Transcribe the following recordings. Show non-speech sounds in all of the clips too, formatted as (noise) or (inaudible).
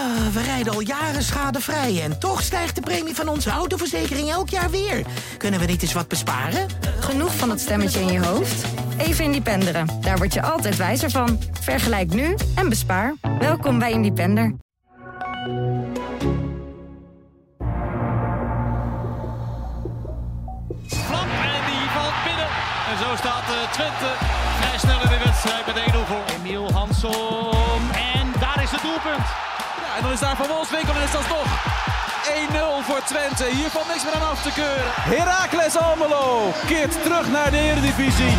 Ah, we rijden al jaren schadevrij en toch stijgt de premie van onze autoverzekering elk jaar weer. Kunnen we niet eens wat besparen? Genoeg van dat stemmetje in je hoofd? Even Independeren. Daar word je altijd wijzer van. Vergelijk nu en bespaar. Welkom bij Independer. Flap en die valt binnen. En zo staat eh, Twente vrij snel in de wedstrijd met 1-0 voor. Emiel Hansom. En daar is het doelpunt. En dan is daar Van Wolfswinkel en is dat nog 1-0 voor Twente. Hier valt niks meer aan af te keuren. Heracles Almelo keert terug naar de Eredivisie.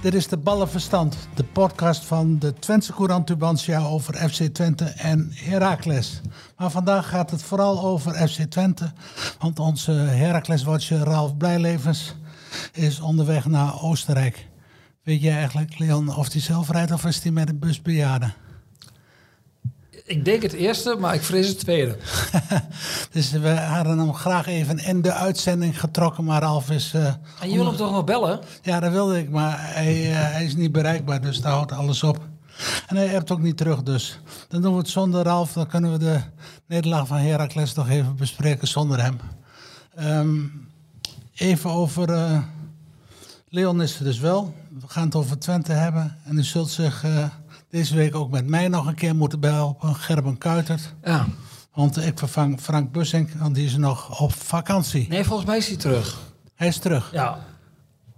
Dit is de Ballenverstand, de podcast van de Twentse Courant Tubantia over FC Twente en Heracles. Maar vandaag gaat het vooral over FC Twente, want onze Heracles-watcher Ralf Blijlevens is onderweg naar Oostenrijk. Weet je eigenlijk, Leon, of hij zelf rijdt of is hij met een bus bejaarden? Ik denk het eerste, maar ik vrees het tweede. (laughs) dus we hadden hem graag even in de uitzending getrokken, maar Ralf is... Uh, en je wil hem toch nog bellen? Ja, dat wilde ik, maar hij, uh, hij is niet bereikbaar, dus daar houdt alles op. En hij hebt ook niet terug, dus dan doen we het zonder Ralf. Dan kunnen we de nederlaag van Heracles toch even bespreken zonder hem. Um, even over... Uh, Leon is er dus wel. We gaan het over Twente hebben. En u zult zich deze week ook met mij nog een keer moeten behelpen. Gerben Kuitert. Ja. Want ik vervang Frank Bussink, want die is nog op vakantie. Nee, volgens mij is hij terug. Hij is terug? Ja.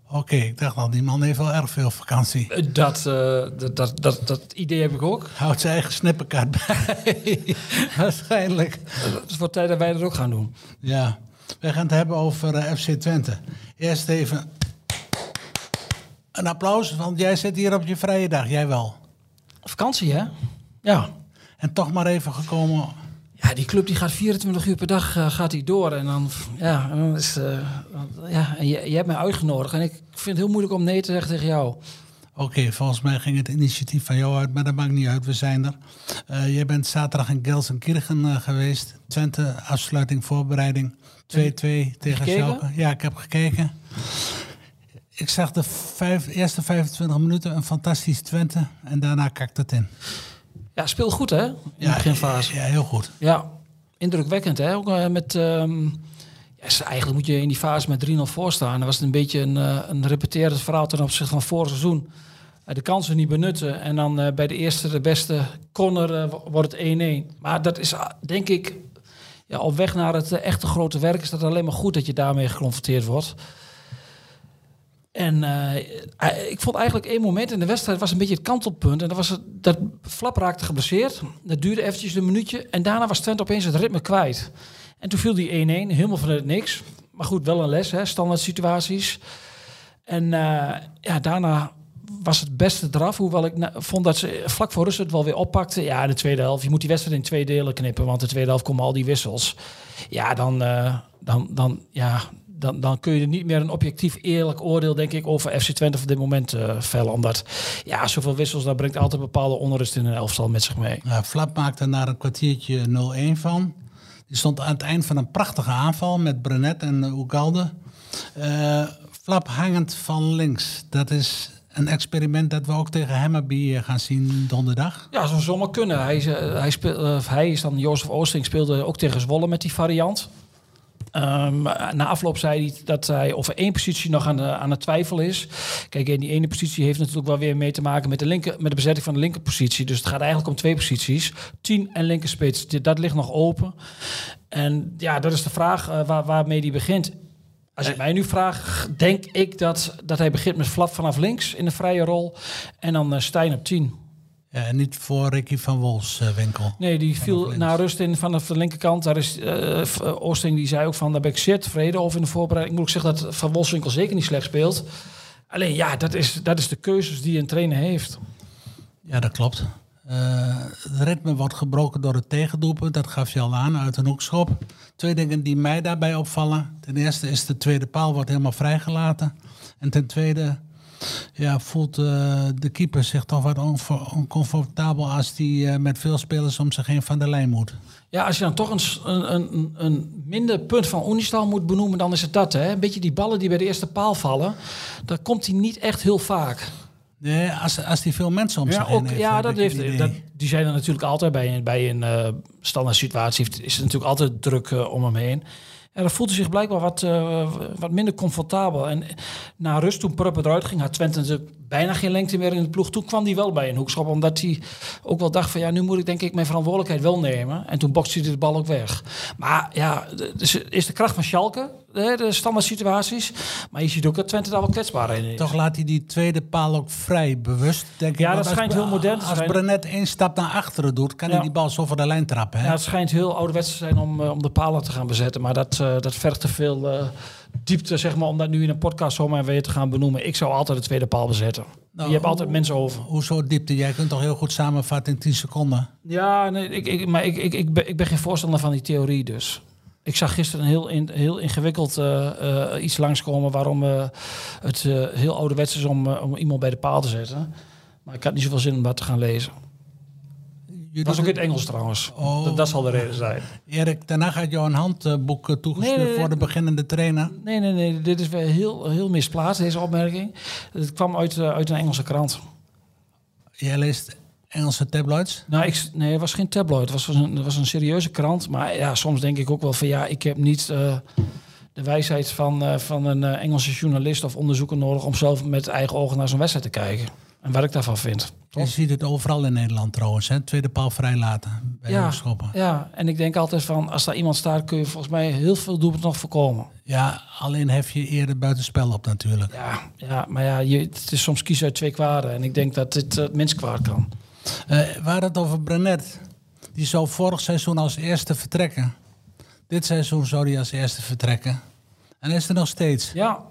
Oké, okay, ik dacht al, die man heeft wel erg veel vakantie. Dat, uh, dat, dat, dat, dat, idee heb ik ook. (laughs) Houdt zijn eigen snippenkaart bij. (laughs) Waarschijnlijk. Het is voor tijd dat wij dat ook gaan doen. Ja, wij gaan het hebben over uh, FC Twente. Eerst even een applaus, want jij zit hier op je vrije dag, jij wel. Vakantie, hè? Ja. En toch maar even gekomen. Ja, die club die gaat 24 uur per dag uh, gaat die door. En dan, ja, en dan is, uh, ja en je, je hebt mij uitgenodigd. En ik vind het heel moeilijk om nee te zeggen tegen jou. Oké, okay, volgens mij ging het initiatief van jou uit, maar dat maakt niet uit. We zijn er. Uh, jij bent zaterdag in Gelsenkirchen geweest. Twente, afsluiting, voorbereiding. 2-2 tegen Schalke. Ja, ik heb gekeken. Ik zag de vijf, eerste 25 minuten een fantastisch Twente en daarna kakt het in. Ja, speel goed hè? In ja, de beginfase. Ja, heel goed. Ja, indrukwekkend hè? Ook uh, met... Um, ja, eigenlijk moet je in die fase met 3-0 voor staan. Dan was het een beetje een, uh, een repeterend verhaal ten opzichte van vorig seizoen. Uh, de kansen niet benutten en dan bij de eerste, de beste corner wordt het 1-1. Maar dat is denk ik ja, op weg naar het echte grote werk is dat alleen maar goed dat je daarmee geconfronteerd wordt. En uh, ik vond eigenlijk één moment in de wedstrijd was een beetje het kantelpunt. En dat was het, dat Flap raakte geblesseerd. Dat duurde eventjes een minuutje. En daarna was Twente opeens het ritme kwijt. En toen viel die 1-1, helemaal vanuit niks. Maar goed, wel een les, hè, standaard situaties. En uh, ja, daarna was het beste eraf. Hoewel ik vond dat ze vlak voor rust het wel weer oppakte. Ja, de tweede helft. Je moet die wedstrijd in twee delen knippen. Want de tweede helft komen al die wissels. Ja, dan, dan, dan, ja, dan, dan kun je niet meer een objectief eerlijk oordeel, denk ik, over FC Twente op dit moment uh, vellen. Omdat, ja, zoveel wissels, dat brengt altijd bepaalde onrust in een elftal met zich mee. Ja, Flap maakte daar een kwartiertje 0-1 van. Die stond aan het eind van een prachtige aanval met Brenet en uh, Ugalde. Uh, Flap hangend van links, dat is een experiment dat we ook tegen Hammerby gaan zien donderdag. Ja, zo zomaar kunnen. Hij is, hij, speel, hij is dan, Jozef Oosting speelde ook tegen Zwolle met die variant. Um, na afloop zei hij dat hij over één positie nog aan, de, aan het twijfel is. Kijk, en die ene positie heeft natuurlijk wel weer mee te maken met de, linker, met de bezetting van de linkerpositie. Dus het gaat eigenlijk om twee posities. Tien en linkerspits. Dat ligt nog open. En ja, dat is de vraag uh, waar, waarmee hij begint. Als je mij nu vraagt, denk ik dat, dat hij begint met Flap vanaf links in de vrije rol. En dan uh, Stijn op 10. Ja, en niet voor Ricky van Wolfswinkel. Uh, nee, die viel naar rust in vanaf de linkerkant. Daar is uh, Oosting die zei ook van, daar ben ik zeer tevreden over in de voorbereiding. Ik moet ook zeggen dat Van Wolfswinkel zeker niet slecht speelt. Alleen ja, dat is, dat is de keuzes die een trainer heeft. Ja, dat klopt. Het ritme wordt gebroken door het tegendoelpunt. Dat gaf je al aan uit een hoekschop. Twee dingen die mij daarbij opvallen. Ten eerste is de tweede paal wordt helemaal vrijgelaten. En ten tweede ja, voelt uh, de keeper zich toch wat oncomfortabel als hij uh, met veel spelers om zich heen van de lijn moet. Ja, als je dan toch een, een, een minder punt van Unistal moet benoemen, dan is het dat. Hè? Een beetje die ballen die bij de eerste paal vallen, daar komt hij niet echt heel vaak. Nee, als, als die veel mensen om zich Ja, heen ook, heeft. ja dat heeft, het dat, die zijn er natuurlijk altijd bij, een- bij een eh, standaard situatie. Is er natuurlijk altijd druk eh, om hem heen. En dan voelt hij zich blijkbaar wat, eh, wat minder comfortabel. En na rust, toen Pruppen eruit ging, had Twente bijna geen lengte meer in de ploeg. Toen kwam hij wel bij een hoekschop, omdat hij ook wel dacht van... ja, nu moet ik denk ik mijn verantwoordelijkheid wel nemen. En toen bokste hij de bal ook weg. Maar ja, is de kracht van Schalke, de standaard situaties. Maar je ziet ook dat Twente daar wel kwetsbaar in is. Toch laat hij die tweede paal ook vrij bewust, denk Ja, ik. dat schijnt als, heel modern te Als zijn. Brenet één stap naar achteren doet, kan Ja. hij die bal zo voor de lijn trappen. Hè? Ja, het schijnt heel ouderwets te zijn om, eh, om de palen te gaan bezetten. Maar dat, eh, dat vergt te veel eh, diepte, zeg maar, om dat nu in een podcast zomaar weer te gaan benoemen. Ik zou altijd de tweede paal bezetten. Nou, je hebt altijd mensen over. Hoezo diepte? Jij kunt toch heel goed samenvatten in 10 seconden? Ja, nee, ik, ik, maar ik, ik, ik, ben, ik ben geen voorstander van die theorie dus. Ik zag gisteren een heel, in, heel ingewikkeld eh, eh, iets langskomen waarom eh, het heel ouderwets is om, om iemand bij de paal te zetten. Maar ik had niet zoveel zin om dat te gaan lezen. Je Dat was doet ook in het Engels trouwens. Oh. Dat, dat zal de reden zijn. Erik, daarna gaat jou een handboek toegestuurd Nee, nee, nee. voor de beginnende trainer. Nee, nee, nee. Dit is weer heel, heel misplaatst, deze opmerking. Het kwam uit, uit een Engelse krant. Jij leest Engelse tabloids. Nou, ik, nee, het was geen tabloid. Het was een, het was een serieuze krant. Maar ja, soms denk ik ook wel van ja, ik heb niet eh, de wijsheid van, eh, van een eh, Engelse journalist of onderzoeker nodig om zelf met eigen ogen naar zo'n wedstrijd te kijken. En wat ik daarvan vind. Je ziet het overal in Nederland trouwens. Hè? Tweede paal vrijlaten bij Ja, hoofdschoppen. ja, en ik denk altijd van als daar iemand staat, kun je volgens mij heel veel doelpunten nog voorkomen. Ja, alleen hef je eerder buitenspel op natuurlijk. Ja, ja maar ja, je, het is soms kiezen uit twee kwaden. En ik denk dat dit het minst kwaad kan. Eh we hadden het over Brenet. Die zou vorig seizoen als eerste vertrekken. Dit seizoen zou hij als eerste vertrekken. En is er nog steeds. Ja,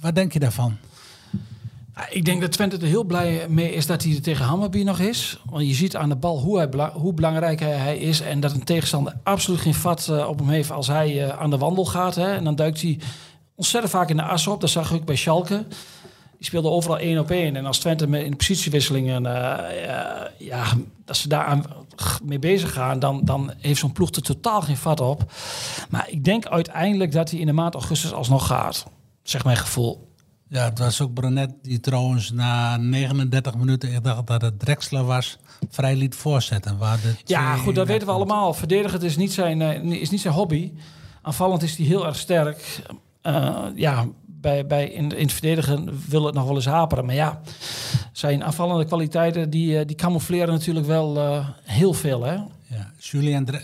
Wat denk je daarvan? Ik denk dat Twente er heel blij mee is dat hij er tegen Hammerby nog is. Want je ziet aan de bal hoe, hij bela- hoe belangrijk hij, hij is. En dat een tegenstander absoluut geen vat eh, op hem heeft als hij eh, aan de wandel gaat. Hè. En dan duikt hij ontzettend vaak in de as op. Dat zag ik bij Schalke. Die speelde overal één op één. En als Twente met in positiewisselingen, eh, eh, ja, dat ze daar aan, mee bezig gaan, dan, dan heeft zo'n ploeg er totaal geen vat op. Maar ik denk uiteindelijk dat hij in de maand augustus alsnog gaat. Zeg mijn gevoel. Ja, het was ook Brenet die trouwens na 39 minuten, ik dacht dat het Drexler was, vrij liet voorzetten. Waar de Ja, 2-1 goed, dat weten we allemaal. Verdedigend is niet zijn, eh, is niet zijn hobby. Aanvallend is hij heel erg sterk. Ja, bij, bij in, in het verdedigen wil het nog wel eens haperen. Maar ja, zijn aanvallende kwaliteiten die, eh, die camoufleren natuurlijk wel eh, heel veel. Hè? Ja, Julien, eh,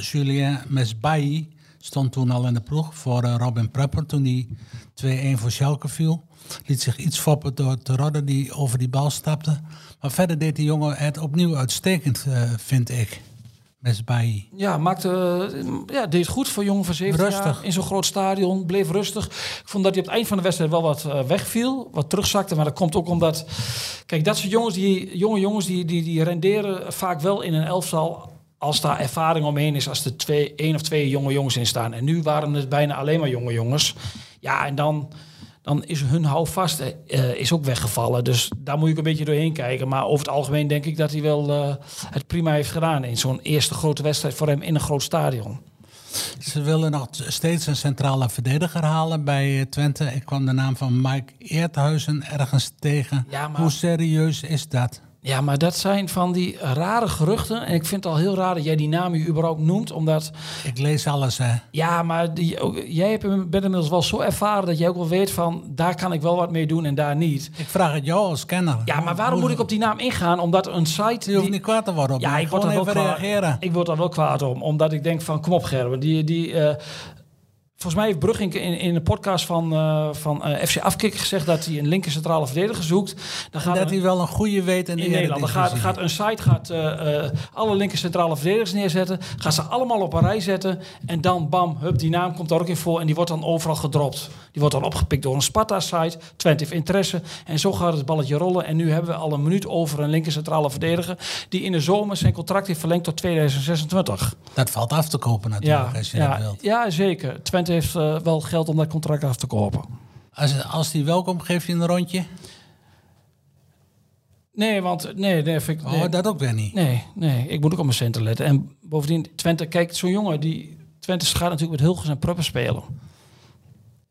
Julien stond toen al in de ploeg voor Robin Prepper toen die 2-1 voor Schalke viel. Liet zich iets foppen door Terodde die over die bal stapte. Maar verder deed die jongen het opnieuw uitstekend, vind ik. Mesbailly. Ja, maakte, eh, ja, deed goed voor jongen van 17 Rustig. jaar. In zo'n groot stadion, bleef rustig. Ik vond dat hij op het eind van de wedstrijd wel wat eh, wegviel. Wat terugzakte, maar dat komt ook omdat... Kijk, dat soort jongens, die, jonge jongens, die, die, die renderen vaak wel in een elftal... als daar ervaring omheen is, als er twee, één of twee jonge jongens in staan. En nu waren het bijna alleen maar jonge jongens. Ja, en dan... Dan is hun houvast eh, is ook weggevallen. Dus daar moet ik een beetje doorheen kijken. Maar over het algemeen denk ik dat hij wel eh, het prima heeft gedaan. In zo'n eerste grote wedstrijd voor hem in een groot stadion. Ze willen nog steeds een centrale verdediger halen bij eh, Twente. Ik kwam de naam van Mike Eerthuizen ergens tegen. Ja, maar- Hoe serieus is dat? Ja, maar dat zijn van die rare geruchten. En ik vind het al heel raar dat jij die naam hier überhaupt noemt. Omdat, Ik lees alles, hè. ja, maar die, ook, jij hebt, bent inmiddels wel zo ervaren dat jij ook wel weet van... daar kan ik wel wat mee doen en daar niet. Ik vraag het jou als kenner. Ja, maar waarom moet ik op die naam ingaan? Omdat een site... Je hoeft die- niet kwaad te worden op Ja, ik word, daar wel kwaad, reageren. ik word daar wel kwaad om. Omdat ik denk van, kom op Gerben. Die, die, eh, volgens mij heeft Brugging in, in de podcast van, eh, van eh, FC Afkik gezegd... dat hij een linker centrale verdediger zoekt. Dan gaat dat er- hij wel een goede weet in de in Nederland. Dan gaat, gaat een site gaat, eh, alle linker centrale verdedigers neerzetten. Gaat ze allemaal op een rij zetten. En dan bam, hup, die naam komt daar ook in voor. En die wordt dan overal gedropt. Die wordt dan opgepikt door een Sparta-site. Twente heeft interesse. En zo gaat het balletje rollen. En nu hebben we al een minuut over een linker centrale verdediger. Die in de zomer zijn contract heeft verlengd tot 2026. Dat valt af te kopen natuurlijk, Ja, als je dat ja, wilt. ja, zeker. Twente heeft eh, wel geld om dat contract af te kopen. Als, als die welkom, geef je een rondje? Nee, want nee, nee, vind ik, Oh, dat ook weer niet. Nee, nee, ik moet ook op mijn centen letten. En bovendien, Twente, kijk, zo'n jongen, die Twente gaat natuurlijk met Hilgers en Pruppen spelen.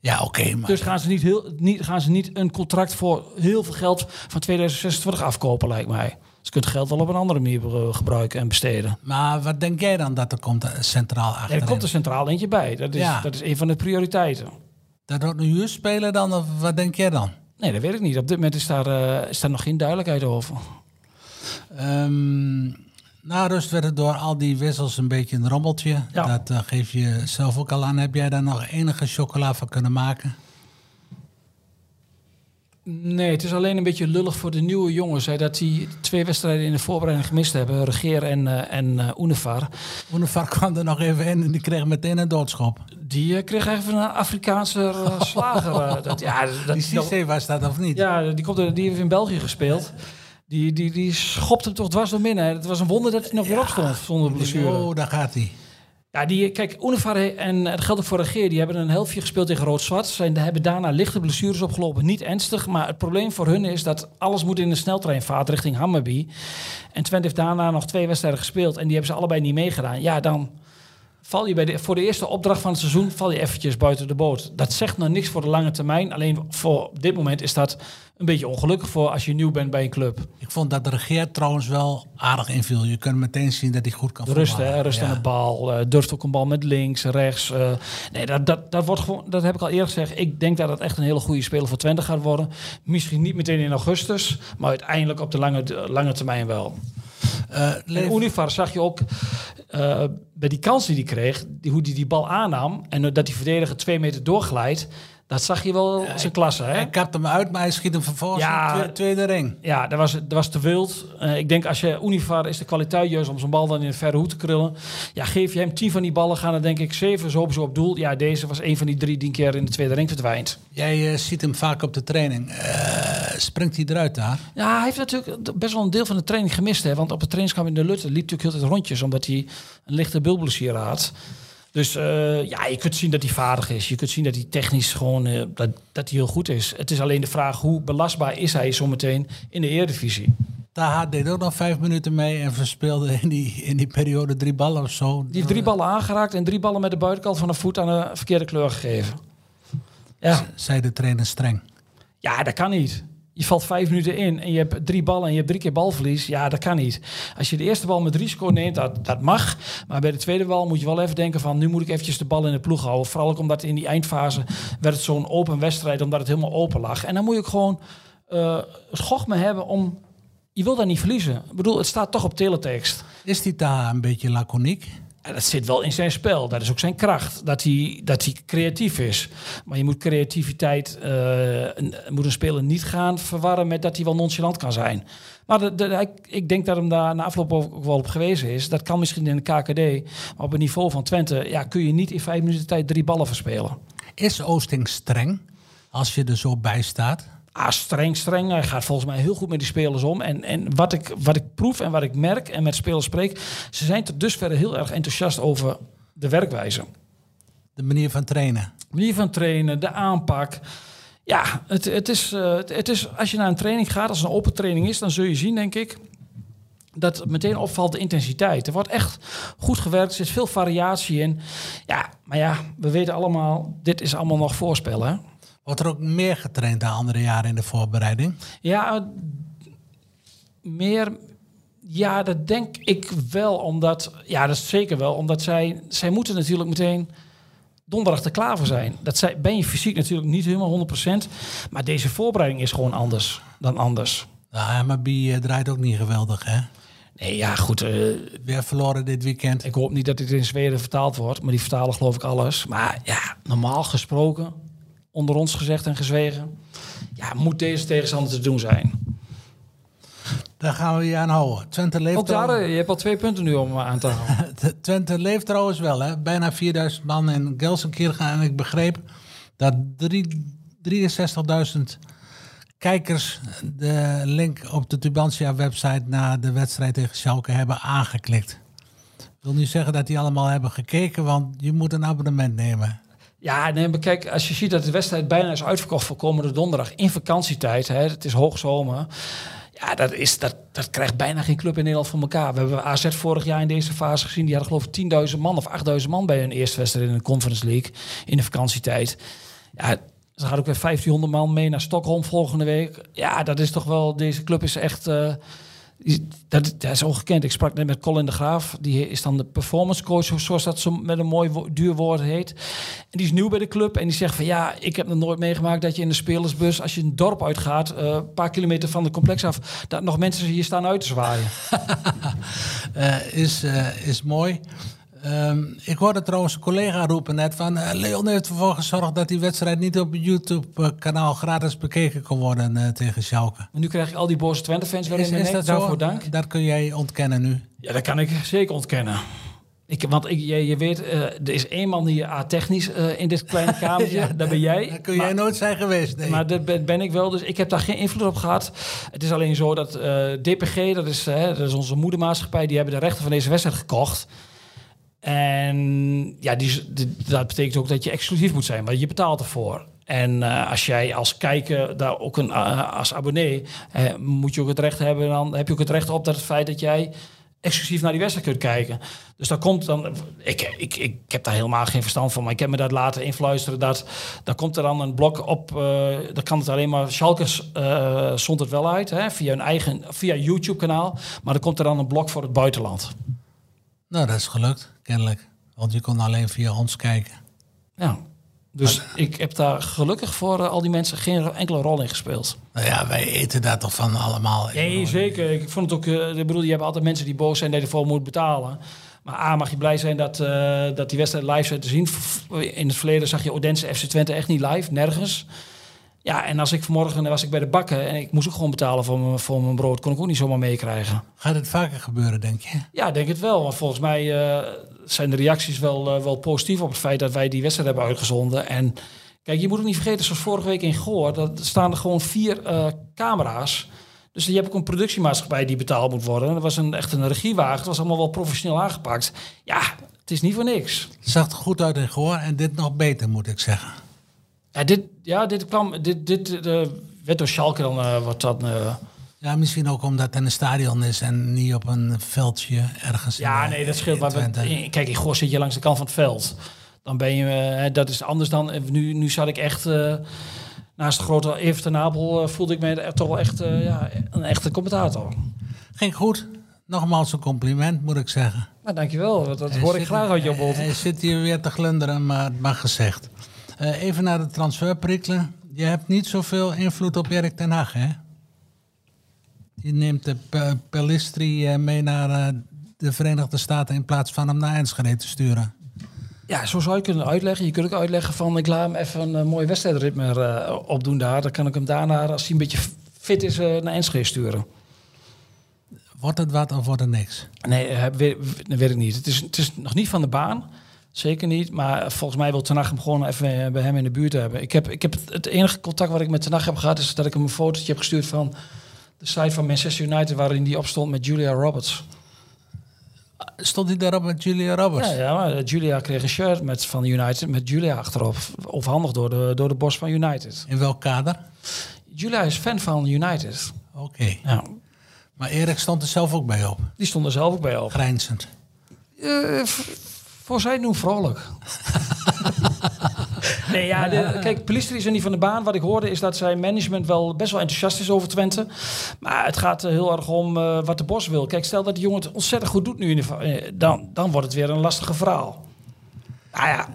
Ja, oké, maar Dus gaan ze niet, heel, niet, gaan ze niet een contract voor heel veel geld van 2026 afkopen, lijkt mij. Ze kunnen het geld wel op een andere manier gebruiken en besteden. Maar wat denk jij dan dat er komt eh, centraal En achter? er komt er centraal eentje bij. Dat is, Ja. dat is een van de prioriteiten. Dat wordt een huurspeler dan, of wat denk jij dan? Nee, dat weet ik niet. Op dit moment is daar, eh, is daar nog geen duidelijkheid over. Ehm, na rust werd het door al die wissels een beetje een rommeltje. Ja. Dat eh, geef je zelf ook al aan. Heb jij daar nog enige chocola van kunnen maken? Nee, het is alleen een beetje lullig voor de nieuwe jongens. Hè, dat die twee wedstrijden in de voorbereiding gemist hebben. Regeer en, eh en eh Unifar. Kwam er nog even in en die kreeg meteen een doodschop. Die kreeg even een Afrikaanse (laughs) slager. dat, ja, dat, Die Cissé was dat of niet? ja, die, komt die heeft in België gespeeld. Die, die, die schopt hem toch dwars door hè. Het was een wonder dat hij nog weer opstond zonder blessure. Oh, daar gaat hij. Ja, die, kijk, Unifar en dat geldt ook voor Regeer. Die hebben een helftje gespeeld tegen Rood-Zwart. Zijn hebben daarna lichte blessures opgelopen. Niet ernstig, maar het probleem voor hun is dat alles moet in de sneltreinvaart richting Hammerby. En Twente heeft daarna nog twee wedstrijden gespeeld. En die hebben ze allebei niet meegedaan. Ja, dan val je bij de, voor de eerste opdracht van het seizoen val je eventjes buiten de boot. Dat zegt nog niks voor de lange termijn. Alleen voor op dit moment is dat een beetje ongelukkig voor als je nieuw bent bij een club. Ik vond dat de regeer trouwens wel aardig inviel. Je kunt meteen zien dat hij goed kan rust, hè, rust Ja. aan de bal. eh, durft ook een bal met links, rechts. eh. nee, dat, dat, dat, wordt gewoon, dat heb ik al eerder gezegd. Ik denk dat het echt een hele goede speler voor Twente gaat worden. Misschien niet meteen in augustus, maar uiteindelijk op de lange, de lange termijn wel. Eh, En Univar zag je ook eh, bij die kans die hij kreeg, die, hoe hij die bal aannam en dat die verdediger twee meter doorglijdt. Dat zag je wel zijn klasse, hè? Hij kapt hem uit, maar hij schiet hem vervolgens Ja. in de twe- tweede ring. Ja, dat was, dat was te wild. Eh, ik denk als je Univar is de kwaliteit juist om zijn bal dan in de verre hoek te krullen. Ja, geef je hem tien van die ballen, gaan er denk ik zeven zo op zo op doel. Ja, deze was een van die drie die een keer in de tweede ring verdwijnt. Jij eh, ziet hem vaak op de training. Eh, springt hij eruit daar? Ja, hij heeft natuurlijk best wel een deel van de training gemist. Hè? Want op het trainingskamp in de Lutte liep natuurlijk heel tijd rondjes. Omdat hij een lichte bulblessure had. Dus eh, ja, je kunt zien dat hij vaardig is. Je kunt zien dat hij technisch gewoon eh, dat, dat hij heel goed is. Het is alleen de vraag hoe belastbaar is hij zometeen in de Eredivisie. Taha deed ook nog vijf minuten mee en verspeelde in die, in die periode drie ballen of zo. Die heeft drie ballen aangeraakt en drie ballen met de buitenkant van de voet aan de verkeerde kleur gegeven. Ja, Zei de trainer streng. ja dat kan niet. Je valt vijf minuten in en je hebt drie ballen en je hebt drie keer balverlies. Ja, dat kan niet. Als je de eerste bal met risico neemt, dat, dat mag. Maar bij de tweede bal moet je wel even denken van... nu moet ik eventjes de bal in de ploeg houden. Vooral ook omdat in die eindfase werd het zo'n open wedstrijd... omdat het helemaal open lag. En dan moet je ook gewoon eh schochme hebben om... Je wil daar niet verliezen. Ik bedoel, het staat toch op teletext. Is die Taha een beetje laconiek? Dat zit wel in zijn spel. Dat is ook zijn kracht. Dat hij, dat hij creatief is. Maar je moet creativiteit, eh, moet een speler niet gaan verwarren met dat hij wel nonchalant kan zijn. Maar de, de, ik denk dat hem daar na afloop ook wel op gewezen is. Dat kan misschien in de KKD. Maar op het niveau van Twente ja, kun je niet in vijf minuten tijd drie ballen verspelen. Is Oosting streng als je er zo bij staat? Ah, streng, streng. Hij gaat volgens mij heel goed met die spelers om. En, en wat, ik, wat ik proef en wat ik merk en met spelers spreek... ze zijn tot dusver heel erg enthousiast over de werkwijze. De manier van trainen? manier van trainen, de aanpak. Ja, het, het, is, eh, het, het is, als je naar een training gaat, als het een open training is, dan zul je zien, denk ik, dat meteen opvalt de intensiteit. Er wordt echt goed gewerkt, er zit veel variatie in. Ja, maar ja, we weten allemaal, dit is allemaal nog voorspellen. Wordt er ook meer getraind dan andere jaren in de voorbereiding? Ja, eh, meer. Ja, dat denk ik wel, omdat. Ja, dat is zeker wel, omdat zij. Zij moeten natuurlijk meteen donderdag er klaar voor zijn. Dat zij, ben je fysiek natuurlijk niet helemaal 100%. Maar deze voorbereiding is gewoon anders dan anders. Nou, MAB eh, draait ook niet geweldig, hè? Nee, ja, goed. eh, Weer verloren dit weekend. ik hoop niet dat dit in Zweden vertaald wordt, maar die vertalen geloof ik alles. Maar ja, normaal gesproken, onder ons gezegd en gezwegen, ja, moet deze tegenstander te doen zijn. Daar gaan we je aan houden. Twente leeft, Ook daar, eh, je hebt al twee punten nu om aan te houden. (laughs) Twente leeft trouwens wel, hè? Bijna 4000 man in Gelsenkirchen. En ik begreep dat drie- 63.000 kijkers de link op de Tubantia-website naar de wedstrijd tegen Schalke hebben aangeklikt. Ik wil niet zeggen dat die allemaal hebben gekeken, want je moet een abonnement nemen. Ja, nee, maar kijk, als je ziet dat de wedstrijd bijna is uitverkocht voor komende donderdag in vakantietijd, hè, het is hoogzomer. Ja, dat, is, dat, dat krijgt bijna geen club in Nederland voor elkaar. We hebben AZ vorig jaar in deze fase gezien. Die hadden geloof ik 10.000 man of 8.000 man bij hun eerste wedstrijd in de Conference League in de vakantietijd. Ja, ze gaat ook weer 1500 man mee naar Stockholm volgende week. Ja, dat is toch wel... Deze club is echt... eh, dat, dat is ongekend. Ik sprak net met Colin de Graaf. Die is dan de performance coach, zoals dat zo met een mooi duur woord heet. En die is nieuw bij de club. En die zegt van ja, ik heb nog nooit meegemaakt dat je in de spelersbus, als je een dorp uitgaat, eh, een paar kilometer van de complex af, dat nog mensen hier staan uit te zwaaien. (laughs) Eh, is, eh, is mooi. Ehm, ik hoorde trouwens een collega roepen net van... eh, Leon heeft ervoor gezorgd dat die wedstrijd niet op het YouTube-kanaal gratis bekeken kon worden eh, tegen Schalke. En nu krijg ik al die boze Twente-fans weer Is, in mijn is nek. dat zo? Daarvoor dank. Dat kun jij ontkennen nu. Ja, dat kan ik zeker ontkennen. Ik, want ik, je, je weet, eh, er is één man hier A-technisch in dit kleine (laughs) kamertje. dat ben jij. Dat kun Maar- jij nooit zijn geweest. Nee. Maar dat ben, ben ik wel, dus ik heb daar geen invloed op gehad. Het is alleen zo dat eh, DPG, dat is, dat is onze moedermaatschappij, die hebben de rechten van deze wedstrijd gekocht. En ja, die, dat betekent ook dat je exclusief moet zijn, maar je betaalt ervoor. En eh, als jij als kijker daar ook een eh, als abonnee eh, moet je ook het recht hebben, dan heb je ook het recht op dat het feit dat jij exclusief naar die wedstrijd kunt kijken. Dus daar komt dan, ik, ik, ik heb daar helemaal geen verstand van, maar ik heb me dat laten influisteren dat daar komt er dan een blok op, dan kan het alleen maar Schalke eh zond het wel uit hè, via een eigen via YouTube kanaal, maar dan komt er dan een blok voor het buitenland. Nou, dat is gelukt, kennelijk. Want je kon alleen via ons kijken. Ja. Dus ik heb daar gelukkig voor eh, al die mensen geen enkele rol in gespeeld. Nou ja, wij eten daar toch van allemaal. Nee, zeker. Ik vond het ook. eh, ik bedoel, je hebt altijd mensen die boos zijn dat je ervoor moet betalen. Maar A, mag je blij zijn dat, eh, dat die wedstrijd live zijn te zien. In het verleden zag je Odense FC Twente echt niet live, nergens. Ja, en als ik vanmorgen was ik bij de bakken en ik moest ook gewoon betalen voor mijn, voor mijn brood, kon ik ook niet zomaar meekrijgen. Gaat het vaker gebeuren, denk je? Ja, denk het wel. Want volgens mij eh, zijn de reacties wel, eh, wel positief op het feit dat wij die wedstrijd hebben uitgezonden. En kijk, je moet ook niet vergeten, zoals vorige week in Goor, dat staan er gewoon vier eh, camera's. Dus je hebt ook een productiemaatschappij die betaald moet worden. Dat was een, echt een regiewagen. Het was allemaal wel professioneel aangepakt. Ja, het is niet voor niks. Het zag er goed uit in Goor en dit nog beter, moet ik zeggen. Ja, dit, ja, dit kwam. Dit, dit eh, werd door Schalke dan eh, wat dat. eh, Ja, misschien ook omdat het in een stadion is en niet op een veldje ergens. Ja, in, nee, dat scheelt. Twente. we- kijk, in Goor zit je langs de kant van het veld. Dan ben je, dat is anders dan, nu, nu zat ik echt, naast de grote Everton Apel, eh, voelde ik me er toch wel echt, ja, een echte commentator. Ging goed. Nogmaals een compliment, moet ik zeggen. Nou, dankjewel. Dat, dat hoor ik graag uit jouw mond. Hij zit hier weer te glunderen, maar het mag gezegd. Eh, even naar de transferprikkelen. Je hebt niet zoveel invloed op Erik ten Hag, hè? Je neemt de Pe- Pellistri eh, mee naar eh, de Verenigde Staten in plaats van hem naar Enschede te sturen. Ja, zo zou je kunnen uitleggen. Je kunt ook uitleggen van, ik laat hem even een mooie wedstrijdritme opdoen daar. Dan kan ik hem daarna, als hij een beetje fit is, naar Enschede sturen. Wordt het wat of wordt het niks? Nee, weet, dat weet ik niet. Het is, het is nog niet van de baan. Zeker niet. Maar volgens mij wil Ten Hag hem gewoon even eh, bij hem in de buurt hebben. Ik heb, ik heb het, enige contact wat ik met Ten Hag heb gehad... is dat ik hem een fotootje heb gestuurd van de site van Manchester United... waarin die opstond met Julia Roberts. Stond hij daarop met Julia Roberts? Ja, ja maar Julia kreeg een shirt met, van United met Julia achterop. Overhandigd door de, door de bos van United. In welk kader? Julia is fan van United. Oké. Ja, Maar Erik stond er zelf ook bij op. die stond er zelf ook bij op. Grijnzend. Eh, voor zij doen vrolijk. (laughs) nee, ja, de, kijk, Pelistri is er niet van de baan. Wat ik hoorde is dat zijn management wel best wel enthousiast is over Twente. Maar het gaat eh, heel erg om eh, wat de Bos wil. Kijk, stel dat die jongen het ontzettend goed doet nu, in de, eh, dan, dan wordt het weer een lastige verhaal. Nou ja,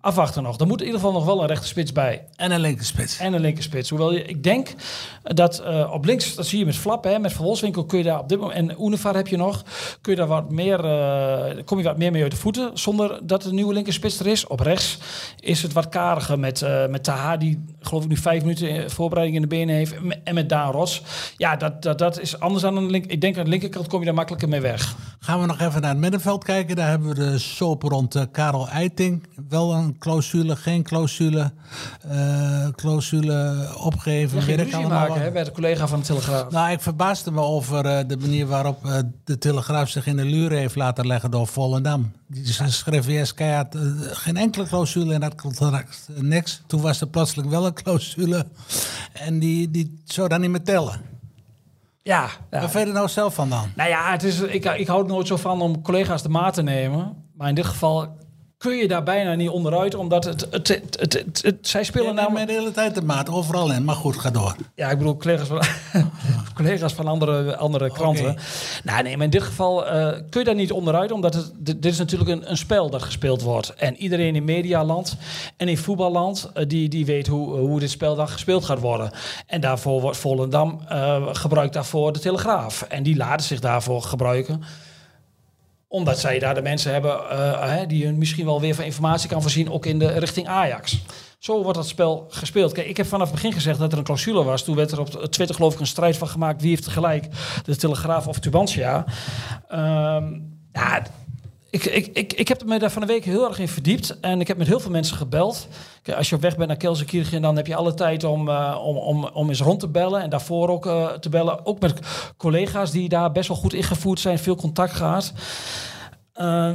afwachten nog. Er moet in ieder geval nog wel een rechte spits bij. En een linkerspits. En een linkerspits. Hoewel je, ik denk dat eh, op links, dat zie je met Flap, hè, met Van Wolfswinkel kun je daar op dit moment, en Univar heb je nog, kun je daar wat meer, eh, kom je wat meer mee uit de voeten, zonder dat de nieuwe linkerspits er is. Op rechts is het wat kariger met, eh met Taha, die geloof ik nu vijf minuten voorbereiding in de benen heeft, en met Daan Rots. Ja, dat, dat, dat is anders dan de link. Ik denk aan de linkerkant kom je daar makkelijker mee weg. Gaan we nog even naar het middenveld kijken. Daar hebben we de soap rond Karel Eiting. Wel een clausule, geen clausule. eh, clausule weet ging ik ruzie maken wat. hè, bij de collega van de Telegraaf. Nou, ik verbaasde me over eh, de manier waarop eh, de Telegraaf zich in de luren heeft laten leggen door Volendam. Die schreef eerst keihard geen enkele clausule in dat contract. Niks. Toen was er plotseling wel een clausule. En die, die zou dan niet meer tellen. ja, ja. Waar vind je er nou zelf van dan? Nou ja, het is, ik, ik hou er nooit zo van om collega's de maat te nemen. Maar in dit geval kun je daar bijna niet onderuit, omdat het, het, het, het, zij spelen Ja, namelijk... de hele tijd de maat, overal in. Maar goed, ga door. Ja, ik bedoel collega's van, (laughs) collega's van andere, andere kranten. Nou, nee, maar in dit geval eh, kun je daar niet onderuit, omdat het, dit, dit is natuurlijk een, een spel dat gespeeld wordt. En iedereen in medialand en in voetballand, eh, die, die weet hoe, hoe dit spel dan gespeeld gaat worden. En daarvoor wordt Volendam eh, gebruikt daarvoor de Telegraaf. En die laten zich daarvoor gebruiken omdat zij daar de mensen hebben eh, die hun misschien wel weer van informatie kan voorzien, ook in de richting Ajax. Zo wordt dat spel gespeeld. Kijk, ik heb vanaf het begin gezegd dat er een clausule was. Toen werd er op Twitter geloof ik een strijd van gemaakt. Wie heeft tegelijk de Telegraaf of Tubantia? Ehm ja, ik, ik, ik, ik heb me daar van de week heel erg in verdiept. En ik heb met heel veel mensen gebeld. Als je op weg bent naar Kelsenkirchen, dan heb je alle tijd om, eh, om, om, om eens rond te bellen. En daarvoor ook eh, te bellen. Ook met collega's die daar best wel goed ingevoerd zijn. Veel contact gehad. Eh,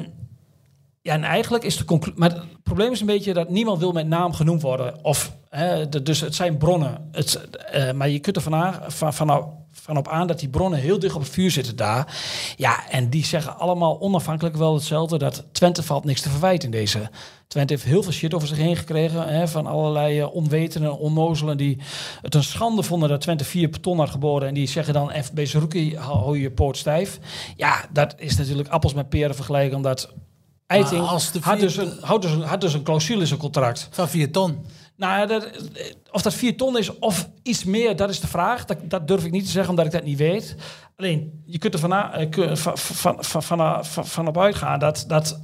ja, en eigenlijk is de conclusie. Maar het probleem is een beetje dat niemand wil met naam genoemd worden. Of, hè, dus het zijn bronnen. Het, maar je kunt er van, van, van, van op aan dat die bronnen heel dicht op het vuur zitten daar. Ja, en die zeggen allemaal onafhankelijk wel hetzelfde. Dat Twente valt niks te verwijten in deze. Twente heeft heel veel shit over zich heen gekregen. Hè, van allerlei eh, onwetenden, onnozelen. Die het een schande vonden dat Twente vier ton had geboden. En die zeggen dan FB Zerouki, hou je poot stijf. Ja, dat is natuurlijk appels met peren vergelijken. Omdat Eiting had, vier- dus een, had, dus een, had dus een clausule in zijn contract. Van 4 ton. Nou, dat, of dat 4 ton is of iets meer, dat is de vraag. Dat, dat durf ik niet te zeggen, omdat ik dat niet weet. Alleen, je kunt er van, eh, van, van, van, uitgaan dat, dat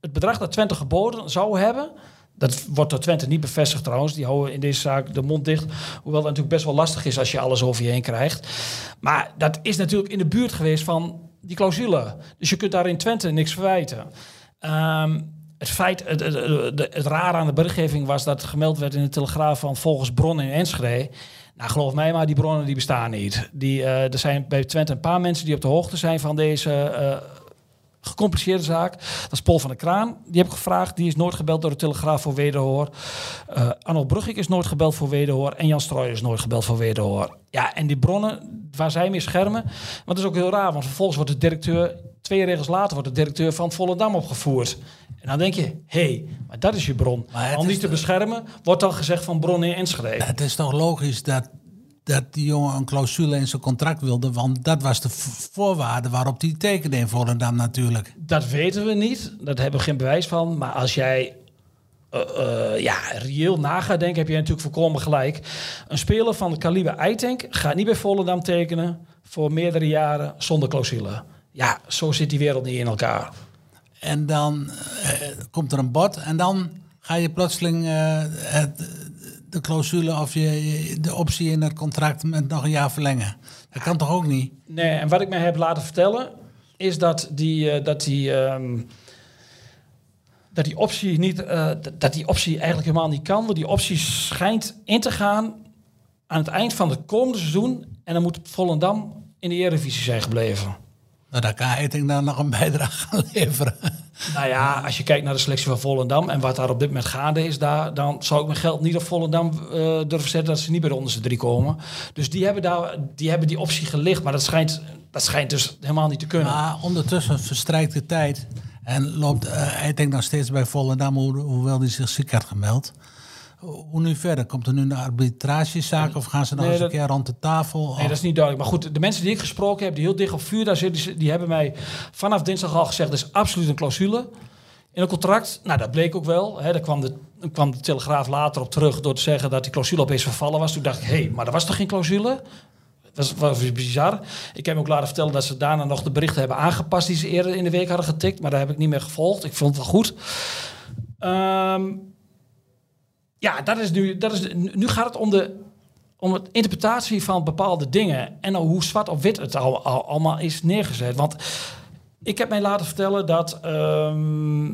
het bedrag dat Twente geboden zou hebben... Dat wordt door Twente niet bevestigd trouwens. Die houden in deze zaak de mond dicht. Hoewel het natuurlijk best wel lastig is als je alles over je heen krijgt. Maar dat is natuurlijk in de buurt geweest van die clausule. Dus je kunt daar in Twente niks verwijten. Ehm, het feit, het, het, het, aan de berichtgeving was dat gemeld werd in de Telegraaf van volgens bronnen in Enschede. Nou, geloof mij maar, die bronnen die bestaan niet. Die, eh, er zijn bij Twente een paar mensen die op de hoogte zijn van deze eh, gecompliceerde zaak. Dat is Paul van der Kraan. Die heb ik gevraagd. Die is nooit gebeld door de Telegraaf voor wederhoor. Eh Arnold Brugik is nooit gebeld voor wederhoor. En Jan Strooijer is nooit gebeld voor wederhoor. Ja, en die bronnen waar zij mee schermen. Want dat is ook heel raar. Want vervolgens wordt de directeur... Twee regels later wordt de directeur van Volendam opgevoerd. En dan denk je, hé, hey, maar dat is je bron. Om niet te beschermen, wordt dan gezegd van bronnen in Enschede. Het is toch logisch dat, dat die jongen een clausule in zijn contract wilde. Want dat was de voorwaarde waarop hij tekende in Volendam natuurlijk. Dat weten we niet. Daar hebben we geen bewijs van. Maar als jij eh, eh, ja, reëel na gaat denken, heb je natuurlijk volkomen gelijk. Een speler van het kaliber Eitank gaat niet bij Volendam tekenen voor meerdere jaren zonder clausule. Ja, zo zit die wereld niet in elkaar. En dan eh, komt er een bod en dan ga je plotseling het, de clausule of je, de optie in het contract met nog een jaar verlengen. Dat kan toch ook niet? Nee, en wat ik mij heb laten vertellen, is dat die, eh, dat die, ehm, dat die optie niet, eh, dat die optie eigenlijk helemaal niet kan. Want die optie schijnt in te gaan aan het eind van het komende seizoen. En dan moet Volendam in de Eredivisie zijn gebleven. Nou, daar kan Eiting dan nog een bijdrage gaan leveren. Nou ja, als je kijkt naar de selectie van Volendam en wat daar op dit moment gaande is, daar, dan zou ik mijn geld niet op Volendam eh, durven zetten dat ze niet bij de onderste drie komen. Dus die hebben, daar, die, hebben die optie gelicht, maar dat schijnt, dat schijnt dus helemaal niet te kunnen. Maar ondertussen verstrijkt de tijd en loopt eh Eiting nog steeds bij Volendam, ho- hoewel hij zich ziek had gemeld. Hoe nu verder? Komt er nu een arbitragezaak of gaan ze nog Nee, eens een dat- keer rond de tafel? Nee, dat is niet duidelijk. Maar goed, de mensen die ik gesproken heb, die heel dicht op vuur daar zitten, die, hebben mij vanaf dinsdag al gezegd, er is absoluut een clausule in een contract. Nou, dat bleek ook wel. Hè. Daar kwam de, kwam de Telegraaf later op terug door te zeggen dat die clausule opeens vervallen was. Toen dacht ik, hé, hey, maar er was toch geen clausule? Dat was, was bizar. Ik heb me ook laten vertellen dat ze daarna nog de berichten hebben aangepast die ze eerder in de week hadden getikt. Maar daar heb ik niet meer gevolgd. Ik vond het wel goed. Ehm, ja, dat is nu, dat is, nu gaat het om de, om het interpretatie van bepaalde dingen. En hoe zwart op wit het al, al- allemaal is neergezet. Want ik heb mij laten vertellen dat. ehm,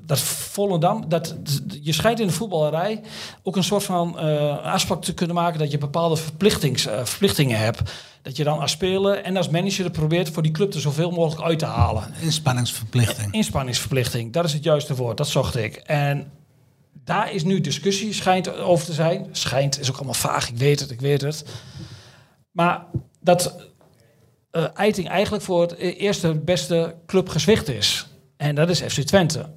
dat Volendam, dat je schijnt in de voetballerij ook een soort van eh, afspraak te kunnen maken dat je bepaalde verplichtings, eh, verplichtingen hebt. Dat je dan als speler en als manager probeert voor die club er zoveel mogelijk uit te halen. Inspanningsverplichting. Inspanningsverplichting, dat is het juiste woord, dat zocht ik. En daar is nu discussie, schijnt over te zijn. Schijnt is ook allemaal vaag, ik weet het, ik weet het. Maar dat eh Eiting eigenlijk voor het e- eerste beste club gezwicht is. En dat is FC Twente.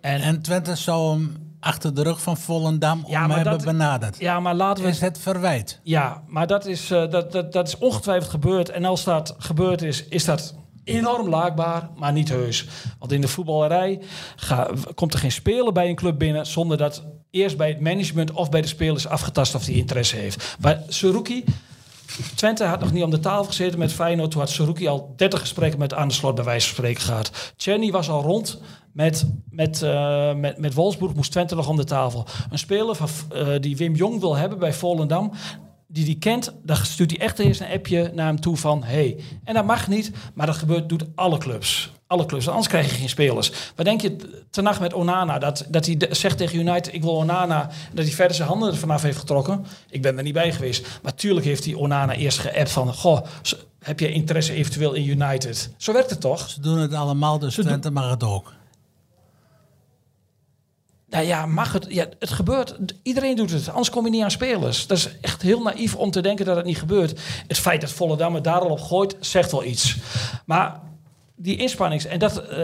En, En Twente zou hem achter de rug van Volendam Ja, om hebben dat- benaderd. ja, maar laten we Is het verwijt? Ja, maar dat is, eh, dat, dat, dat is ongetwijfeld gebeurd. En als dat gebeurd is, is dat enorm laakbaar, maar niet heus. Want in de voetballerij komt er geen speler bij een club binnen... zonder dat eerst bij het management of bij de spelers afgetast of die interesse heeft. Bij Suruki... Twente had nog niet om de tafel gezeten met Feyenoord. Toen had Saruki al 30 gesprekken met aan de slot bij wijze van spreken gehad. Chenny was al rond. Met, met, eh, met, met Wolfsburg moest Twente nog om de tafel. Een speler van, eh, die Wim Jong wil hebben bij Volendam. Die die kent, dan stuurt hij echt eerst een appje naar hem toe van... Hey. En dat mag niet, maar dat gebeurt, doet alle clubs. Alle clubs, anders krijg je geen spelers. Wat denk je nacht met Onana? Dat, dat hij de- zegt tegen United, ik wil Onana... dat hij verder zijn handen er vanaf heeft getrokken. Ik ben er niet bij geweest. Maar tuurlijk heeft hij Onana eerst geappt van... Goh, heb je interesse eventueel in United? Zo werkt het toch? Ze doen het allemaal, dus Twente mag het ook. Nou ja, mag het? Ja, het gebeurt. Iedereen doet het. Anders kom je niet aan spelers. Dat is echt heel naïef om te denken dat het niet gebeurt. Het feit dat Volendam het daar al op gooit, zegt wel iets. Maar die inspannings... En dat, eh,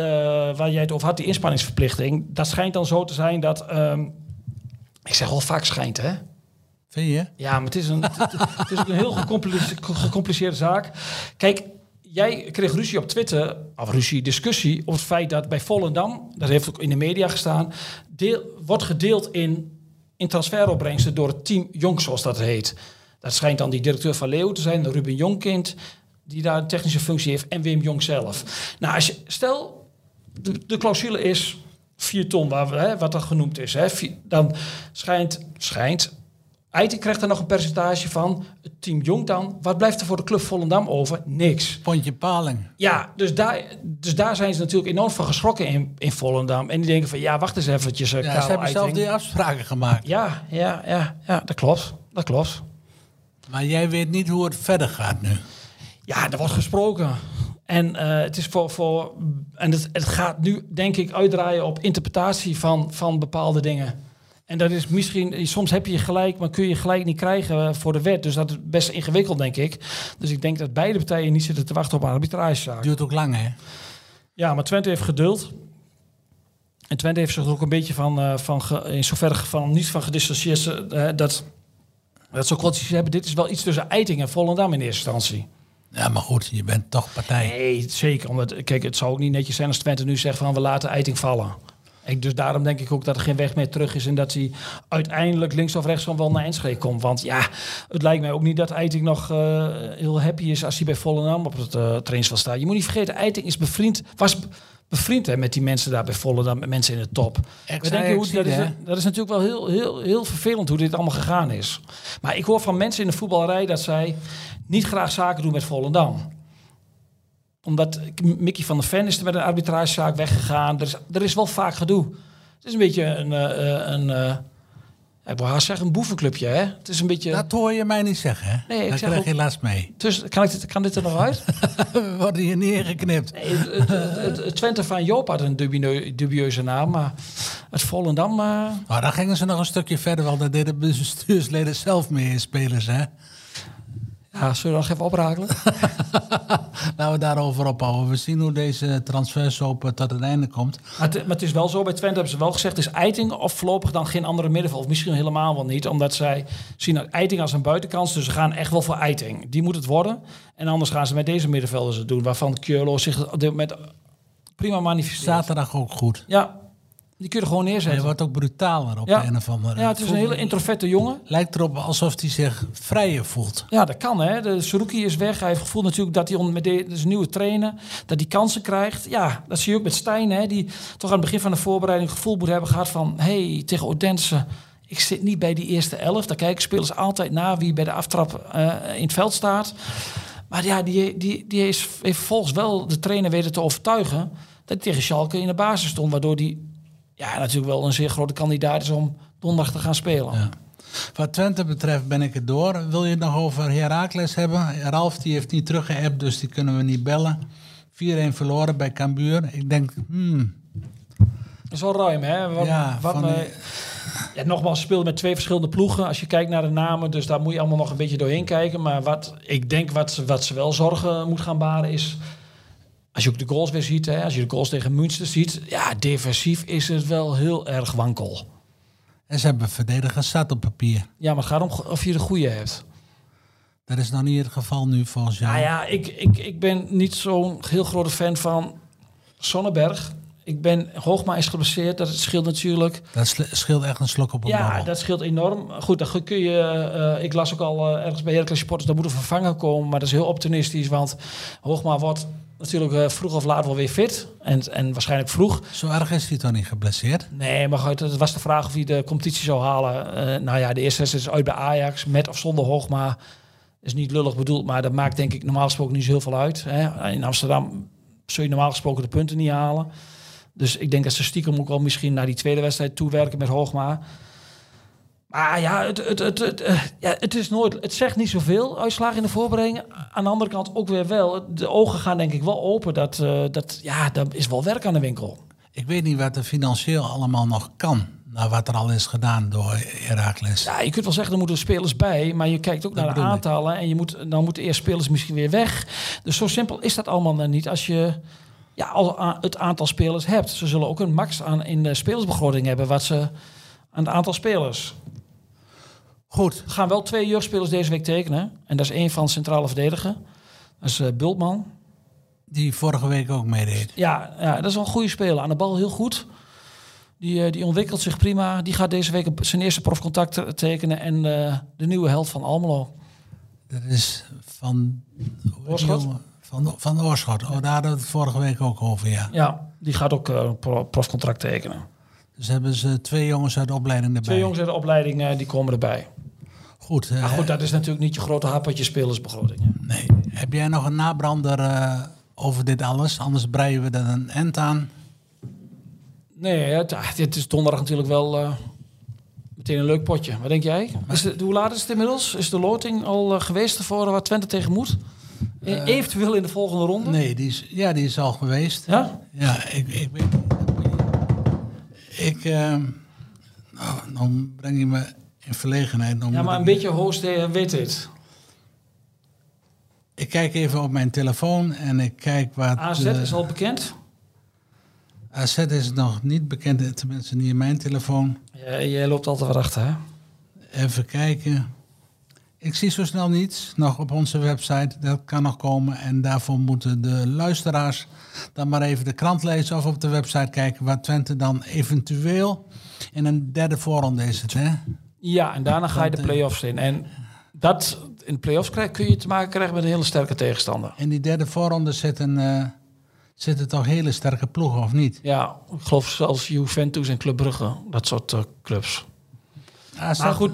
waar jij het over had, die inspanningsverplichting... dat schijnt dan zo te zijn dat... ehm, ik zeg wel vaak schijnt, hè? Vind je? Ja, maar het is een, het, het is een heel gecomplice- gecompliceerde zaak. Kijk, jij kreeg ruzie op Twitter, of ruzie, discussie, op het feit dat bij Volendam, dat heeft ook in de media gestaan, deel, wordt gedeeld in, in transferopbrengsten door het team Jong, zoals dat heet. Dat schijnt dan die directeur van Leeuw te zijn, Ruben Jongkind, die daar een technische functie heeft, en Wim Jong zelf. Nou, als je, stel, de, clausule is 4 ton, waar hè, wat dat genoemd is. Hè, dan schijnt, schijnt Eiting krijgt er nog een percentage van. Het team Jong dan. Wat blijft er voor de club Volendam over? Niks. Pontje paling. Ja, dus daar, dus daar zijn ze natuurlijk enorm van geschrokken in, in Volendam. En die denken van, ja, wacht eens eventjes, uh, Ja, Karel ze hebben zelf die afspraken gemaakt. Ja, ja, ja, ja, dat klopt. Dat klopt. Maar jij weet niet hoe het verder gaat nu. Ja, er wordt gesproken. En eh, het is voor. voor en het, het gaat nu, denk ik, uitdraaien op interpretatie van, van bepaalde dingen. En dat is misschien, soms heb je gelijk, maar kun je gelijk niet krijgen voor de wet. Dus dat is best ingewikkeld, denk ik. Dus ik denk dat beide partijen niet zitten te wachten op een arbitragezaak. Duurt ook lang, hè? Ja, maar Twente heeft geduld. En Twente heeft zich er ook een beetje van, eh, van ge- in zoverre van niet van gedistanceerd eh, dat, dat ze ook hebben. Dit is wel iets tussen Eiting en Volendam in eerste instantie. Ja, maar goed, je bent toch partij. Nee, zeker. Omdat, kijk, het zou ook niet netjes zijn als Twente nu zegt van we laten Eiting vallen. Ik, dus daarom denk ik ook dat er geen weg meer terug is en dat hij uiteindelijk links of rechts van wel naar Enschede komt. Want ja, het lijkt mij ook niet dat Eiting nog eh, heel happy is als hij bij Volendam op het uh, trainingsveld staat. Je moet niet vergeten, Eiting is bevriend, was be- bevriend hè, met die mensen daar bij Volendam, met mensen in de top. We denken, hoe, dat, is, dat is natuurlijk wel heel, heel, heel vervelend hoe dit allemaal gegaan is. Maar ik hoor van mensen in de voetballerij dat zij niet graag zaken doen met Volendam omdat Mickey van der Ven is er met een arbitragezaak weggegaan. Er is, er is wel vaak gedoe. Het is een beetje een, uh, een uh, ik wil haast zeggen, een boevenclubje. Hè? Het is een beetje... Dat hoor je mij niet zeggen, hè? Nee, ik Daar zeg krijg ook- je last mee. Dus kan, ik dit, kan dit er nog uit? (laughs) We worden hier neergeknipt. Nee, het, het, het- het Twente van Joop had een dubieuze naam, maar het Volendam... eh, Maar dan gingen ze nog een stukje verder, want daar deden bestuursleden zelf mee spelers, hè? Ja, zullen we nog even oprakelen? (laughs) Laten we daarover ophouden. We zien hoe deze transfersoap eh, tot het einde komt. Maar het, maar het is wel zo, bij Twente hebben ze wel gezegd... is Eiting of voorlopig dan geen andere middenveld? Of misschien helemaal wel niet. Omdat zij zien Eiting als een buitenkans. Dus ze gaan echt wel voor Eiting. Die moet het worden. En anders gaan ze met deze middenvelders het doen. Waarvan Kjolo zich op dit moment prima manifesteert. Zaterdag ook goed. Ja, die kun je er gewoon Hij neerzetten. wordt ook brutaler op Ja. de een of andere Ja, het is een hele introverte jongen. Lijkt erop alsof hij zich vrijer voelt. Ja, dat kan hè. De Saruki is weg. Hij heeft het gevoel natuurlijk dat hij met de, een nieuwe trainer, dat hij kansen krijgt. Ja, dat zie je ook met Stijn, hè, die toch aan het begin van de voorbereiding het gevoel moet hebben gehad van, hey, tegen Odense, ik zit niet bij die eerste elf. Daar kijken spelers altijd naar wie bij de aftrap eh, in het veld staat. Maar ja, die, die, die is, heeft volgens wel de trainer weten te overtuigen dat hij tegen Schalke in de basis stond, waardoor die ja, natuurlijk wel een zeer grote kandidaat is om donderdag te gaan spelen. Ja. Wat Twente betreft ben ik het door. Wil je het nog over Heracles hebben? Ralf die heeft niet teruggeappt, dus die kunnen we niet bellen. 4-1 verloren bij Cambuur. Ik denk, hmm, Dat is wel ruim, hè? Wat, Ja, wat van me- die- ja, nogmaals, ze speelden met twee verschillende ploegen. Als je kijkt naar de namen, dus daar moet je allemaal nog een beetje doorheen kijken. Maar wat ik denk wat wat ze wel zorgen moet gaan baren is... als je ook de goals weer ziet, hè, als je de goals tegen Münster ziet, ja, defensief is het wel heel erg wankel. En ze hebben verdedigers zat op papier. Ja, maar het gaat om of je de goede hebt. Dat is nog niet het geval nu volgens jou. Nou ja, ik, ik, ik ben niet zo'n heel grote fan van Sonneberg. Ik ben, Hoogma is geblesseerd, dat scheelt natuurlijk. Dat scheelt echt een slok op een Ja, dat scheelt enorm. Goed, dan kun je. eh, ik las ook al eh, ergens bij Heracles Supporters, dat moet een vervanger komen. Maar dat is heel optimistisch, want Hoogma wordt natuurlijk eh, vroeg of laat wel weer fit. En, en waarschijnlijk vroeg. Zo erg is hij toch niet geblesseerd? Nee, maar goed, het was de vraag of hij de competitie zou halen. Eh, nou ja, de eerste is uit bij Ajax, met of zonder Hoogma. Is niet lullig bedoeld, maar dat maakt denk ik normaal gesproken niet zo heel veel uit. Hè. In Amsterdam zul je normaal gesproken de punten niet halen. Dus ik denk dat ze stiekem ook wel misschien naar die tweede wedstrijd toewerken met Hoogma. Maar ja, het, het, het, het, eh, ja, het is nooit. Het zegt niet zoveel uitslagen in de voorbereiding. Aan de andere kant ook weer wel. De ogen gaan denk ik wel open. Dat, eh, dat ja, daar is wel werk aan de winkel. Ik weet niet wat er financieel allemaal nog kan. Nou, wat er al is gedaan door Heracles. Ja, je kunt wel zeggen, er moeten spelers bij, maar je kijkt ook Dat naar de ik. aantallen en je moet, dan moeten eerst spelers misschien weer weg. Dus zo simpel is dat allemaal dan niet als je ja, al het aantal spelers hebt. Ze zullen ook een max aan in de spelersbegroting hebben wat ze aan het aantal spelers. Goed, Er gaan wel twee jeugdspelers deze week tekenen en dat is één van centrale verdediger. Dat is eh, Bultman. die vorige week ook meedeed. Ja, ja, dat is wel een goede speler. Aan de bal heel goed. Die, eh, die ontwikkelt zich prima. Die gaat deze week zijn eerste profcontact te- tekenen. En eh, de nieuwe held van Almelo. Dat is van... Oorschot? Van, van Oorschot. Oh, daar hadden we het vorige week ook over, ja. Ja, die gaat ook een pro- profcontract tekenen. Dus hebben ze twee jongens uit de opleiding erbij. Twee jongens uit de opleiding die komen erbij. Goed, eh, Maar goed, dat is natuurlijk niet je grote happertje spelersbegroting. nee. Heb jij nog een nabrander eh, over dit alles? Anders breien we er een end aan. Nee, het, ah, het is donderdag natuurlijk wel eh, meteen een leuk potje. Wat denk jij? Is hoe laat is het inmiddels? Is de loting al eh, geweest ervoor waar Twente tegen moet? E- Eventueel in de volgende ronde? Nee, die is, ja, die is al geweest. Ja? Ja, ik, ik Ik, eh, nou, dan breng je me in verlegenheid. Ja, maar een beetje host weet dit. Ik kijk even op mijn telefoon en ik kijk wat... AZ eh, is al bekend. AZ is nog niet bekend, tenminste niet in mijn telefoon. Ja, jij loopt altijd wat achter, hè? Even kijken. Ik zie zo snel niets, nog op onze website. Dat kan nog komen. En daarvoor moeten de luisteraars dan maar even de krant lezen of op de website kijken waar Twente dan eventueel in een derde voorronde is het, hè? Ja, en daarna ga je de eh, play-offs in. En dat in de play-offs krijg, kun je te maken krijgen met een hele sterke tegenstander. In die derde voorronde zitten, eh, zitten toch hele sterke ploegen, of niet? Ja, ik geloof zelfs Juventus en Club Brugge, dat soort eh, clubs. AZ, Maar goed,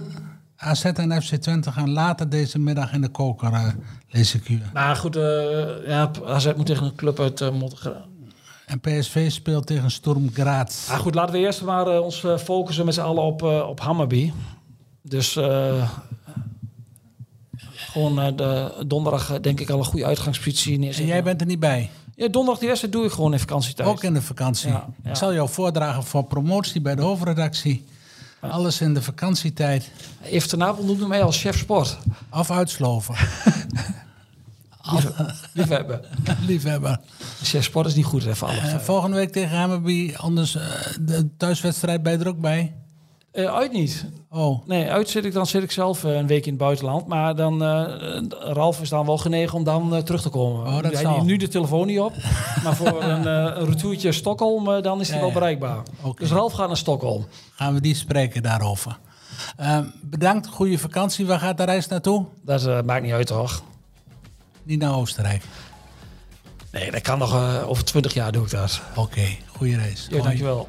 AZ en FC Twente gaan later deze middag in de koker, eh, lees ik hier. maar goed ja, AZ moet tegen een club uit uh, Montenegro. En PSV speelt tegen Sturm Graz. Maar goed, laten we eerst maar ons focussen met z'n allen op, op Hammerby. Dus eh, gewoon eh, de, donderdag eh, denk ik al een goede uitgangspositie En neerzetten. jij bent er niet bij, Ja, donderdag die wedstrijd doe ik gewoon in vakantietijd. ook in de vakantie. Ja, ja. Ik zal jou voordragen voor promotie bij de hoofdredactie. Alles in de vakantietijd. Even ten Apel noemde mij als chef sport. Of uitsloven. (laughs) Liefhebber. Liefhebber. (laughs) Chef sport is niet goed hè, voor alle Eh, vijf. volgende week tegen Hammerby. Anders de thuiswedstrijd bij er ook bij. Eh, uit niet. Oh, Nee, uit zit ik, dan zit ik zelf eh, een week in het buitenland. Maar dan, eh, Ralf is dan wel genegen om dan terug te komen. Oh, dat Hij neemt nu de telefoon niet op. (laughs) maar voor een, een retourtje Stockholm, dan is hij Ja, wel bereikbaar. Dus Ralf gaat naar Stockholm. gaan we die spreken daarover. Eh, bedankt, goede vakantie. Waar gaat de reis naartoe? Dat maakt niet uit, toch? Niet naar Oostenrijk. Nee, dat kan nog. over twintig jaar doe ik dat. Oké, goede reis. Ja, dankjewel.